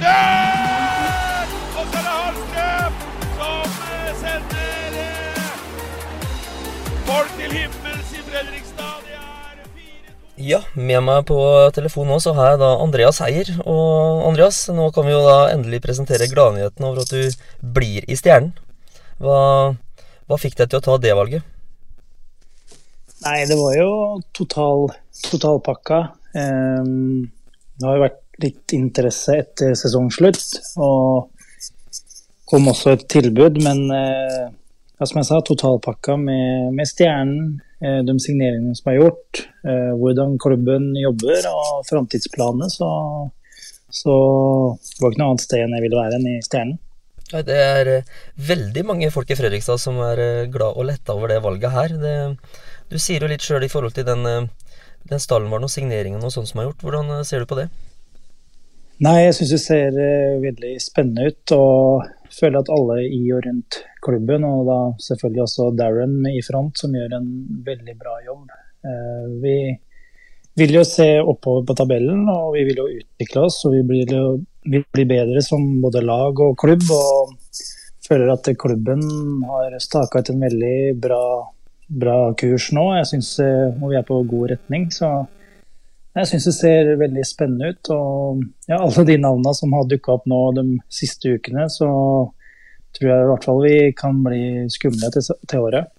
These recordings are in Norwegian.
Dør! Og så er det Hallstrøm som eh, sender eh, folk til himmels i Fredrikstad. Det 4-2. Ja, med meg på telefon nå så har jeg da Andreas Heier. Og Andreas, nå kan vi jo da endelig presentere gladnyheten over at du blir i Stjernen. Hva, hva fikk deg til å ta det valget? Nei, det var jo total, totalpakka. Um, det har jo vært litt interesse etter sesongslutt, og kom også et tilbud, men eh, som jeg sa, totalpakka med, med Stjernen, eh, de signeringene som er gjort, eh, hvordan klubben jobber og framtidsplanene, så, så det var ikke noe annet sted enn jeg ville være enn i Stjernen. Det er eh, veldig mange folk i Fredrikstad som er eh, glad og letta over det valget her. Det, du sier jo litt sjøl i forhold til den, den stallen Stallenbarn og signeringen og sånn som er gjort. Hvordan eh, ser du på det? Nei, jeg syns det ser eh, veldig spennende ut. Og føler at alle i og rundt klubben, og da selvfølgelig også Darren i front, som gjør en veldig bra jobb. Eh, Vi vil jo se oppover på tabellen, og vi vil jo utvikle oss. Og vi blir jo vi blir bedre som både lag og klubb. Og føler at klubben har staka ut en veldig bra, bra kurs nå. Jeg synes eh, vi er på god retning. så jeg syns det ser veldig spennende ut. Og ja, alle de navnene som har dukka opp nå de siste ukene, så tror jeg i hvert fall vi kan bli skumle til, til året.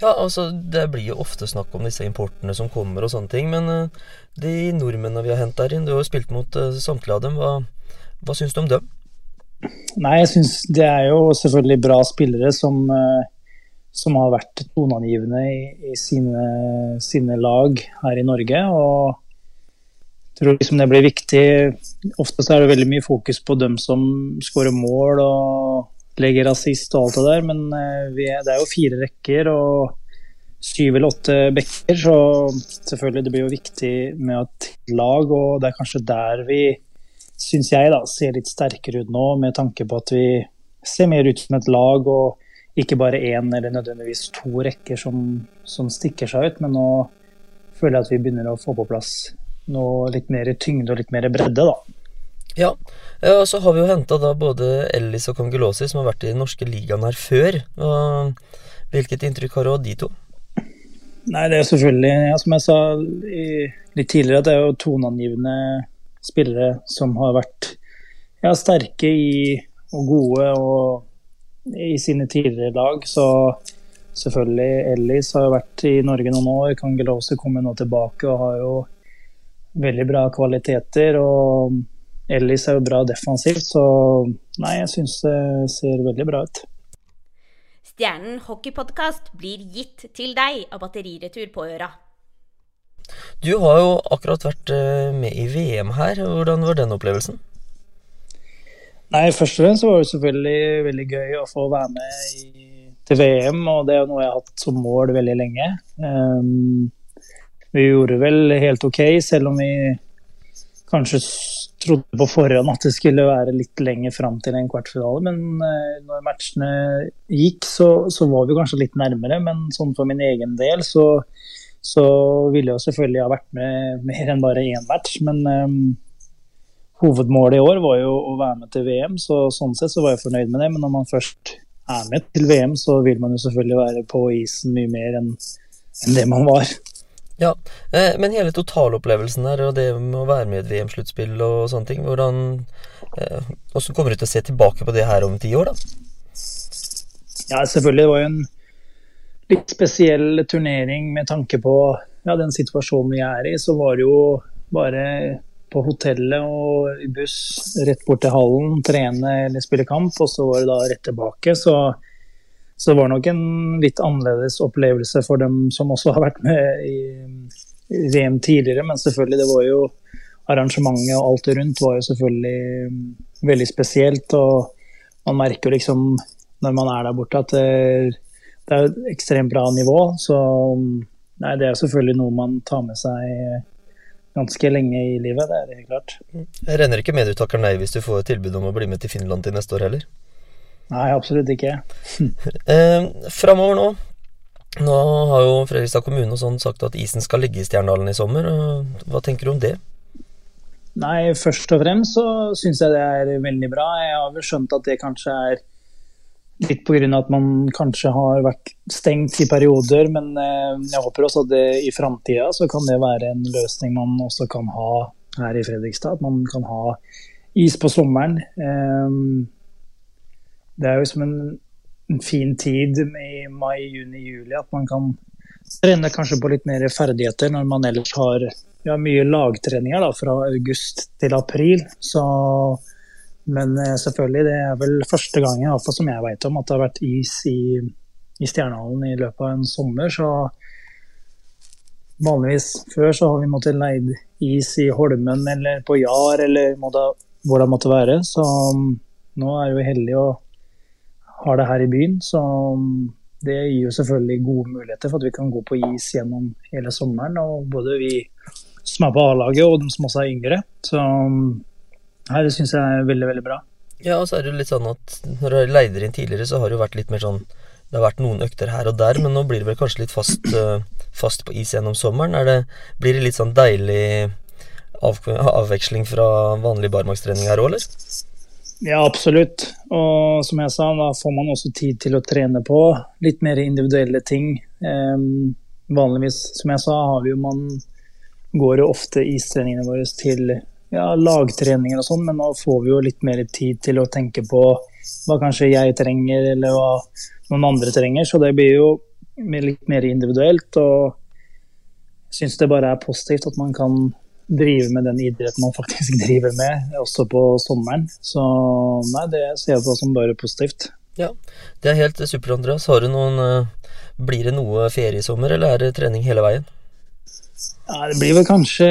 Ja, altså Det blir jo ofte snakk om disse importene som kommer og sånne ting. Men eh, de nordmennene vi har henta inn, du har jo spilt mot eh, samtlige av dem. Hva, hva syns du om dem? Nei, jeg syns det er jo selvfølgelig bra spillere som, eh, som har vært toneangivende i, i sine, sine lag her i Norge. Og tror liksom det blir viktig. Ofte så er det veldig mye fokus på dem som skårer mål og legger assist og alt det der, men eh, er, det er jo fire rekker og syv eller åtte bekker, så selvfølgelig det blir jo viktig med et lag, og det er kanskje der vi syns jeg da, ser litt sterkere ut nå, med tanke på at vi ser mer ut som et lag og ikke bare én eller nødvendigvis to rekker som, som stikker seg ut. Men nå føler jeg at vi begynner å få på plass noe litt mer tyngde og litt mer bredde, da. Ja, ja og så har vi jo henta da både Ellis og Kangelosi, som har vært i den norske ligaen her før. Og hvilket inntrykk har du av de to? Nei, det er selvfølgelig, ja, som jeg sa litt tidligere, at det er jo toneangivende spillere som har vært ja, sterke i, og gode og i sine tidligere lag. Så selvfølgelig Ellis har jo vært i Norge noen år. Kangelosi kommer nå tilbake og har jo veldig bra kvaliteter. Og Ellis er jo bra defensivt, så nei, jeg syns det ser veldig bra ut. Stjernen hockeypodkast blir gitt til deg av Batteriretur på Øra. Du har jo akkurat vært eh, med i VM her. Hvordan var den opplevelsen? Nei, først og fremst var det selvfølgelig veldig gøy å få være med i, til VM, og det er jo noe jeg har hatt som mål veldig lenge. Um, vi gjorde vel helt ok, selv om vi kanskje trodde på forhånd at det skulle være litt lenger fram til en kvartfinale. Men eh, når matchene gikk, så, så var vi kanskje litt nærmere. Men sånn for min egen del så, så ville jeg selvfølgelig ha vært med mer enn bare én match. Men um, hovedmålet i år var jo å være med til VM, så sånn sett så var jeg fornøyd med det. Men når man først er med til VM, så vil man jo selvfølgelig være på isen mye mer enn enn det man var. Ja, eh, men hele totalopplevelsen her, og det med å være med i et VM-sluttspill og sånne ting, hvordan eh, Hvordan kommer du til å se tilbake på det her om ti år, da? Ja, selvfølgelig. Det var jo en litt spesiell turnering med tanke på ja, den situasjonen vi er i. Så var det jo bare på hotellet og i buss rett bort til hallen, trene eller spille kamp, og så var det da rett tilbake. Så, så det var nok en litt annerledes opplevelse for dem som også har vært med i, VM tidligere. Men selvfølgelig, det var jo arrangementet og alt rundt var jo selvfølgelig mm, veldig spesielt. Og man merker jo liksom når man er der borte at det, det er et ekstremt bra nivå. Så mm, nei, det er selvfølgelig noe man tar med seg ganske lenge i livet, det er det helt klart. Jeg renner ikke med du takker nei hvis du får tilbud om å bli med til Finland til neste år heller. Nei, absolutt ikke. Eh, Framover nå Nå har jo Fredrikstad kommune og sånn sagt at isen skal ligge i Stjerndalen i sommer. Hva tenker du om det? Nei, først og fremst så syns jeg det er veldig bra. Jeg har vel skjønt at det kanskje er litt pga. at man kanskje har vært stengt i perioder, men eh, jeg håper også at det i framtida så kan det være en løsning man også kan ha her i Fredrikstad. At man kan ha is på sommeren. Det er jo som en, en fin tid i mai, juni, juli at man kan trene kanskje på litt mer ferdigheter når man ellers har ja, mye lagtreninger da, fra august til april. Så, men eh, selvfølgelig, det er vel første gangen iallfall som jeg vet om at det har vært is i, i Stjernehallen i løpet av en sommer. Så vanligvis før så har vi måttet leid is i Holmen eller på Jar eller hvor det måtte være. Så nå er vi heldige og har det her i byen. Så det gir jo selvfølgelig gode muligheter for at vi kan gå på is gjennom hele sommeren. Og både vi som er på A-laget, og de som også er yngre. Så her syns jeg er veldig, veldig bra. Ja, og så er det litt sånn at når du har leid inn tidligere, så har det jo vært litt mer sånn Det har vært noen økter her og der, men nå blir det vel kanskje litt fast, uh, fast på is gjennom sommeren? Det, blir det litt sånn deilig av, avveksling fra vanlig barmarkstrening her òg, eller? Ja, absolutt. Og som jeg sa, da får man også tid til å trene på litt mer individuelle ting. Um, vanligvis, som jeg sa, har vi jo man går jo ofte istreningene våre til ja, lagtreninger og sånn, men nå får vi jo litt mer tid til å tenke på hva kanskje jeg trenger, eller hva noen andre trenger. Så det blir jo litt mer individuelt. Og jeg syns det bare er positivt at man kan drive med den idretten man faktisk driver med, også på sommeren. Så nei, det ser jeg på som bare positivt. Ja, det er helt supert, Andreas. Har du noen eh, Blir det noe ferie i sommer, eller er det trening hele veien? Ja, det blir vel kanskje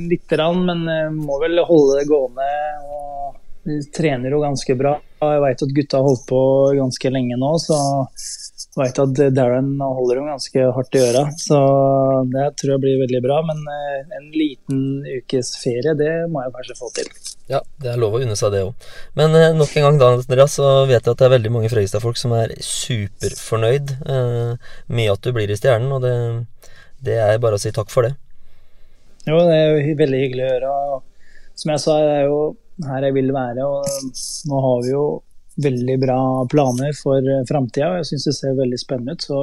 lite grann, men eh, må vel holde det gående. og Vi trener jo ganske bra. Jeg veit at gutta har holdt på ganske lenge nå, så veit at Darren holder dem ganske hardt i øra. Så det tror jeg blir veldig bra. Men eh, en liten ukes ferie, det må jeg kanskje få til. Ja, det er lov å unne seg det òg. Men eh, nok en gang da, Andreas, så vet jeg at det er veldig mange Fredrikstad-folk som er superfornøyd eh, med at du blir i Stjernen. og det det er bare å si takk for det. Jo, det er jo veldig hyggelig å høre. Og som jeg sa, det er jo her jeg vil være. Og nå har vi jo veldig bra planer for framtida. Jeg syns det ser veldig spennende ut, så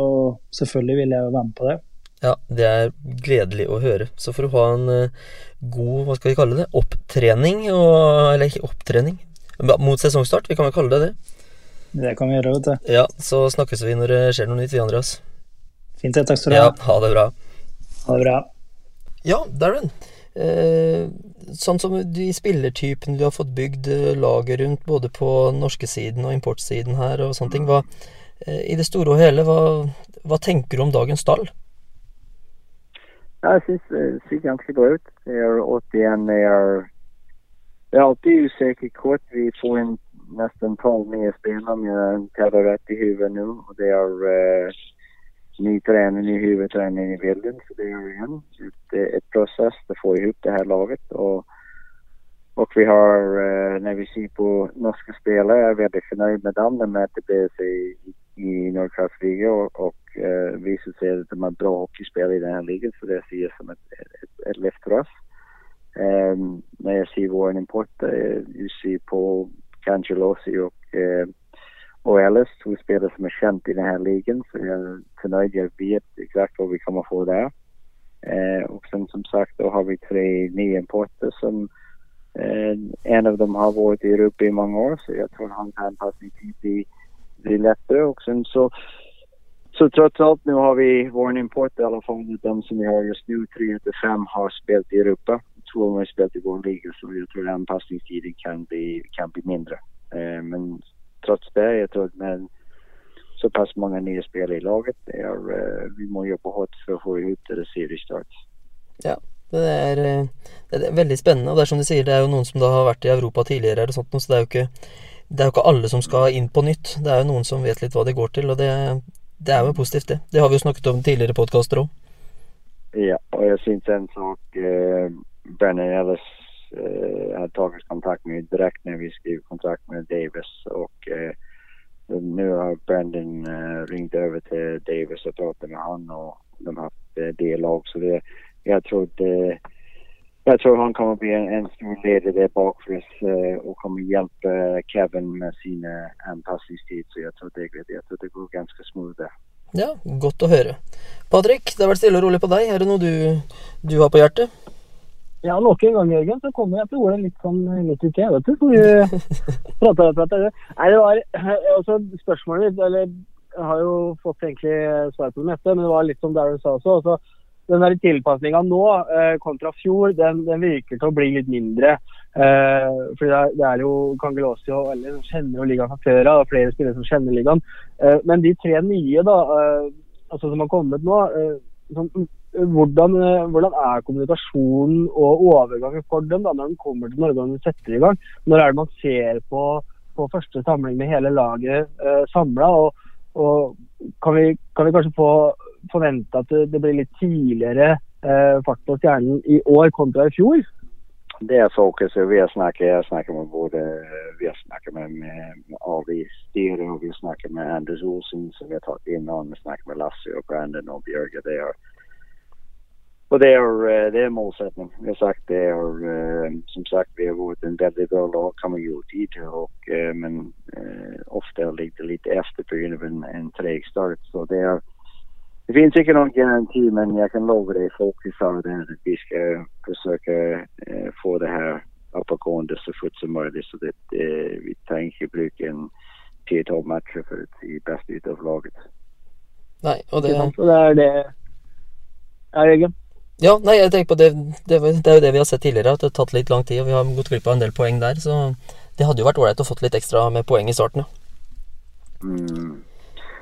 selvfølgelig vil jeg være med på det. Ja, det er gledelig å høre. Så får du ha en uh, god, hva skal vi kalle det, opptrening, og, eller ikke opptrening, mot sesongstart, vi kan vel kalle det det? Det kan vi gjøre, vet du. Ja, så snakkes vi når det skjer noe nytt, vi, Andreas. Fint det. Takk skal du ha. Ja, ha det bra. Ha det bra. Ja, Darren. Eh, sånn som de spillertypene du har fått bygd eh, laget rundt, både på norske siden og importsiden her og sånne ting, hva, eh, i det store og hele, hva, hva, tenker du om dagens stall? Jeg syns det ser ganske bra ut. Det er återigen det er Det er alltid usikkert kort. Vi får inn nesten tolv nye spillere, om jeg teller rett i hodet nå. Og det er uh, ny trener, ny huvudtränare i bilden. Så det är igen ett, ett process att få ihop det här laget. Och, och vi har, eh, när vi ser på norska spelare, jag är väldigt förnöjd med dem. De möter sig i, i Nordkraftsliga och, och eh, visar sig att de har bra hockeyspelare i den här ligan. Så det ser jag som ett, ett, ett lyft för oss. Um, när jag ser vår import, uh, jag ser på Cangelosi och uh, och Ellis, to spillere som er kjent i denne ligaen. Så jeg er fornøyd. Jeg vet exakt hva vi kommer få der. Eh, og sen som sagt da har vi tre nye importer som eh, en av dem har vært i Europa i mange år så jeg tror hans anpassningstid blir, blir lettere. Og sen så, så trots alt, nu har vi vår import i alle fall. De som vi har just nu, tre av fem har spilt i Europa. To har spilt i vår liga så jeg tror anpassningstiden kan bli, kan bli mindre. Eh, men trots det, jag tror med så pass många nya spelare i laget, är, uh, vi må jobbe hårt for å få ut det seriestart. Ja, det er, eh, det er, veldig spennende. Og det er som du sier, det er jo noen som da har vært i Europa tidligere, eller sånt, så det er jo ikke det er jo ikke alle som skal inn på nytt. Det er jo noen som vet litt hva det går til, og det, det er jo positivt, det. Det har vi jo snakket om tidligere podkaster òg. Ja, og jeg syns en sak uh, Brennan Ellis uh, har tagit kontakt med direkt när vi skrev kontrakt med Davis och eh, nu har Brandon eh, ringt över till Davis och pratat med han och de har haft eh, dialog. så det, jag tror det jag tror han kommer bli en, en stor ledare bak för oss eh, och kommer hjälpa Kevin med sina anpassningstid. Så jag tror det, jag tror det går ganska smooth där. Ja, godt å høre. Patrick, det har vært stille og rolig på deg. Er det noe du, du har på hjertet? Ja, nok en gang, Jørgen, så kommer jeg til ordet litt sånn litt uti, vet du. For vi prater og prater. Nei, det var også spørsmålet mitt, eller jeg har jo fått egentlig svar på det meste, men det var litt som Darren sa også. altså den der tilpasninga nå eh, kontra fjor, den, den, virker til å bli litt mindre. Eh, fordi det er, det er jo Kangelåsi og alle som kjenner ligaen fra før av. Flere spillere som kjenner ligaen. Eh, men de tre nye da, eh, altså som har kommet nå, eh, sånn, hvordan, eh, hvordan, er kommunikasjonen og overgangen for dem da, når de kommer til Norge og setter i gang? Når er det man ser på, på første samling med hele laget eh, samla? Og, og kan, vi, kan vi kanskje få forvente at det, det blir litt tidligere eh, fart på stjernen i år kontra i fjor? Det er fokuset. Vi har snakket, jeg snakker med både vi har snakket med, med Avi Styre og vi snakker med Anders Olsen som vi har tatt innom. Vi snakker med Lasse og Brandon og Bjørge. Det er, og det er, eh, det er målsättning. Vi har sagt det er, eh, som sagt, vi har vært en veldig bra lag kan gjort dit och, eh, men ofte ligger det lite efter på en, en treg start. Så det er det finns ikke noen garanti men jeg kan love deg fokus sa det at vi skal forsøke å få det her uppåtgående så fort som mulig. så det, eh, vi trenger ikke bruke en ti-tolv matcher for å i best ut av laget. Nei, og det... Så det er det Ja, Jørgen? Ja, nei, jeg tenker på det, det, det er jo det vi har sett tidligere, at det har tatt litt lang tid, og vi har gått glipp av en del poeng der, så det hadde jo vært ålreit å fått litt ekstra med poeng i starten, ja. Mm.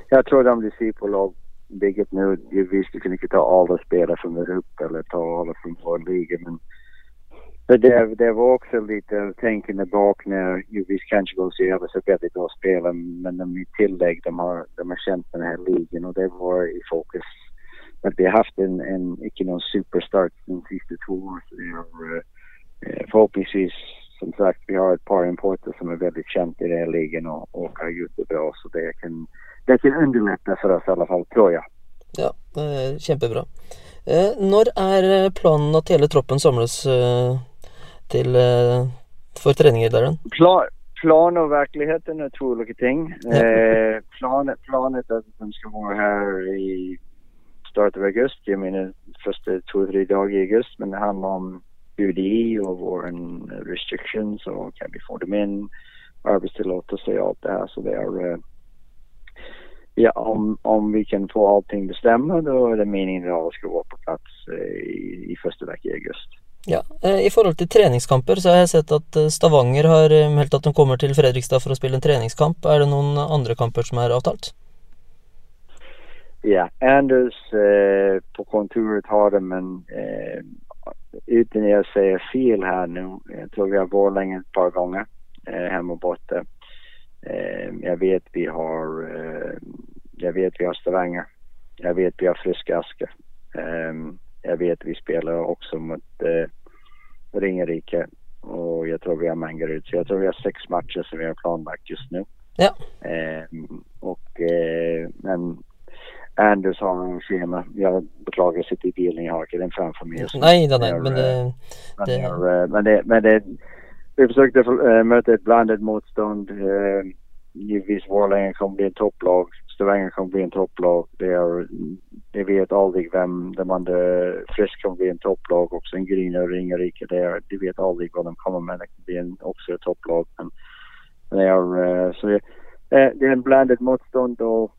Jeg tror de vil si på lagbygget nu. Visst, du kan inte ta alla spelare är upp eller ta alla från vår liga, men det, det var också lite tänkande bak när visst kanske går så väldigt bra spelare, men de i tillägg, de har, de har känt den här ligan och det var i fokus att vi har haft en, en icke någon superstart de sista två åren. Så eh, förhoppningsvis, som sagt, vi har ett par importer som är väldigt kända i den här ligan och, och har gjort det bra. Så det kan, det er til underlätta for oss i alle fall, tror jeg. Ja, eh, kjempebra. Eh, når er planen at hele troppen samles eh, til, eh, for treninger, Darren? Klar. plan og virkeligheten er to ulike ting. Eh, planet, planet at de skal være her i starten av august. Jeg mener første to-tre dager i august. Men det handler om UDI og våre restrictions og kan vi få dem inn. Arbeidstillatelse og alt det her. Så det er Ja, om, om, vi kan få allting bestemme, da er det meningen at alle skal være på plass uh, i, i, første uke i august. Ja, uh, I forhold til treningskamper så har jeg sett at Stavanger har meldt at de kommer til Fredrikstad for å spille en treningskamp. Er det noen andre kamper som er avtalt? Ja, Anders eh, på kontoret har det, men eh, uten att säga feil her nå Jeg tror vi har lenge et par ganger eh, hjemme og borte. Eh, jeg vet vi har eh, jag vet vi har Stavanger. Jeg vet vi har Friskaske. Asker. jeg vet vi spiller også mot eh, Ringerike Og jeg tror vi har Mangerud. Så jeg tror vi har seks matcher som vi har planlagt just nu. Ja. og, och men Anders har en skjema. Jeg beklager, jag sitter i bilen, jeg har ikke den framfor meg. Nei, da, nei, men det... det... Men det, men det vi forsøkte å møte et blandet motstånd. Äh, givetvis Borlänge kommer bli en topplag. Stavanger kommer bli en topplag. Det er, det vet aldri vem de andre Frisk kommer bli en topplag Også en Grina og Ringerike. De vet aldri hva de kommer med. Det kan bli en, også et topplag. Men det är, äh, så det, det er en blandet motstånd och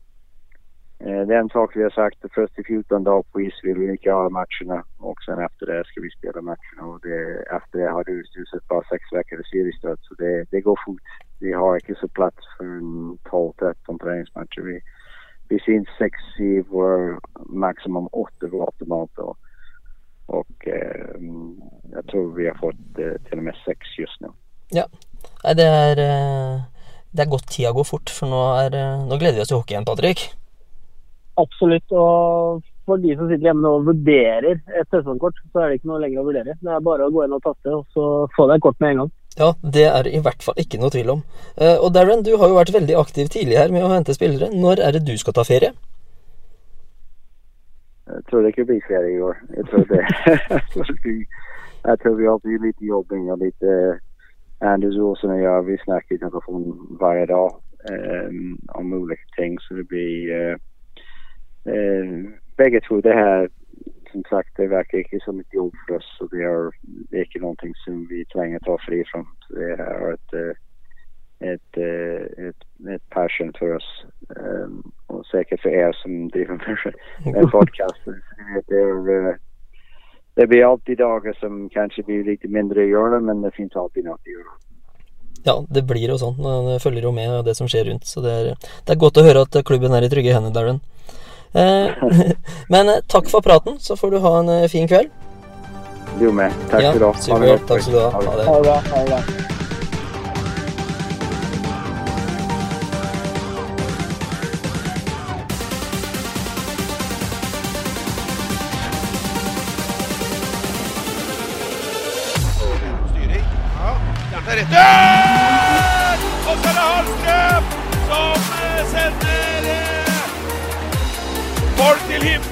Eh, det er en sak vi har sagt, först første 14 dager på is vil vi ikke ha matchene. Og sen efter det skal vi spela matchene. Og det, efter det har du sett bare seks uker i seriestöd så det, det går fort. Vi har ikke så plass for en 12-13 treningsmatcher. Vi, vi syns seks, i vår maximum åtta vår automat Og, og eh, jeg tror vi har fått eh, til og med seks just nå. Ja, det er, eh, det er godt tida går fort, for nå, er, eh, nå gleder vi oss til hockey igjen, Patrick. Absolutt. Og for de som sitter hjemme og vurderer et sesongkort, så er det ikke noe lenger å vurdere. Det er bare å gå inn og taste, og så få deg et kort med en gang. Ja, det er i hvert fall ikke noe tvil om. Uh, og Darren, du har jo vært veldig aktiv tidlig her med å hente spillere. Når er det du skal ta ferie? Jeg tror det ikke blir ferie i år. Jeg tror det. jeg tror vi, har är lite jobbing og litt Anders Olsson och jag, vi snakker i telefonen hver dag um, om ulike ting så det blir uh, uh, Begge to det här som sagt det verkar inte som ett jobb för oss och det är, det är inte någonting som vi tränger ta fri. Så det är ett, uh, ett, ett, ett passion för oss um, och säkert för er som driver en podcast. Det, är, det blir alltid dagar som kanske blir lite mindre att göra men det finns alltid något att göra. Ja, det blir jo sånn. Det følger jo med det som skjer rundt. Så det er, det er godt å høre at klubben er i trygge hender, Darren. Eh, men takk for praten, så får du ha en fin kveld. Du med. Takk ja, skal du ha. Takk skal du ha. Ha det. him.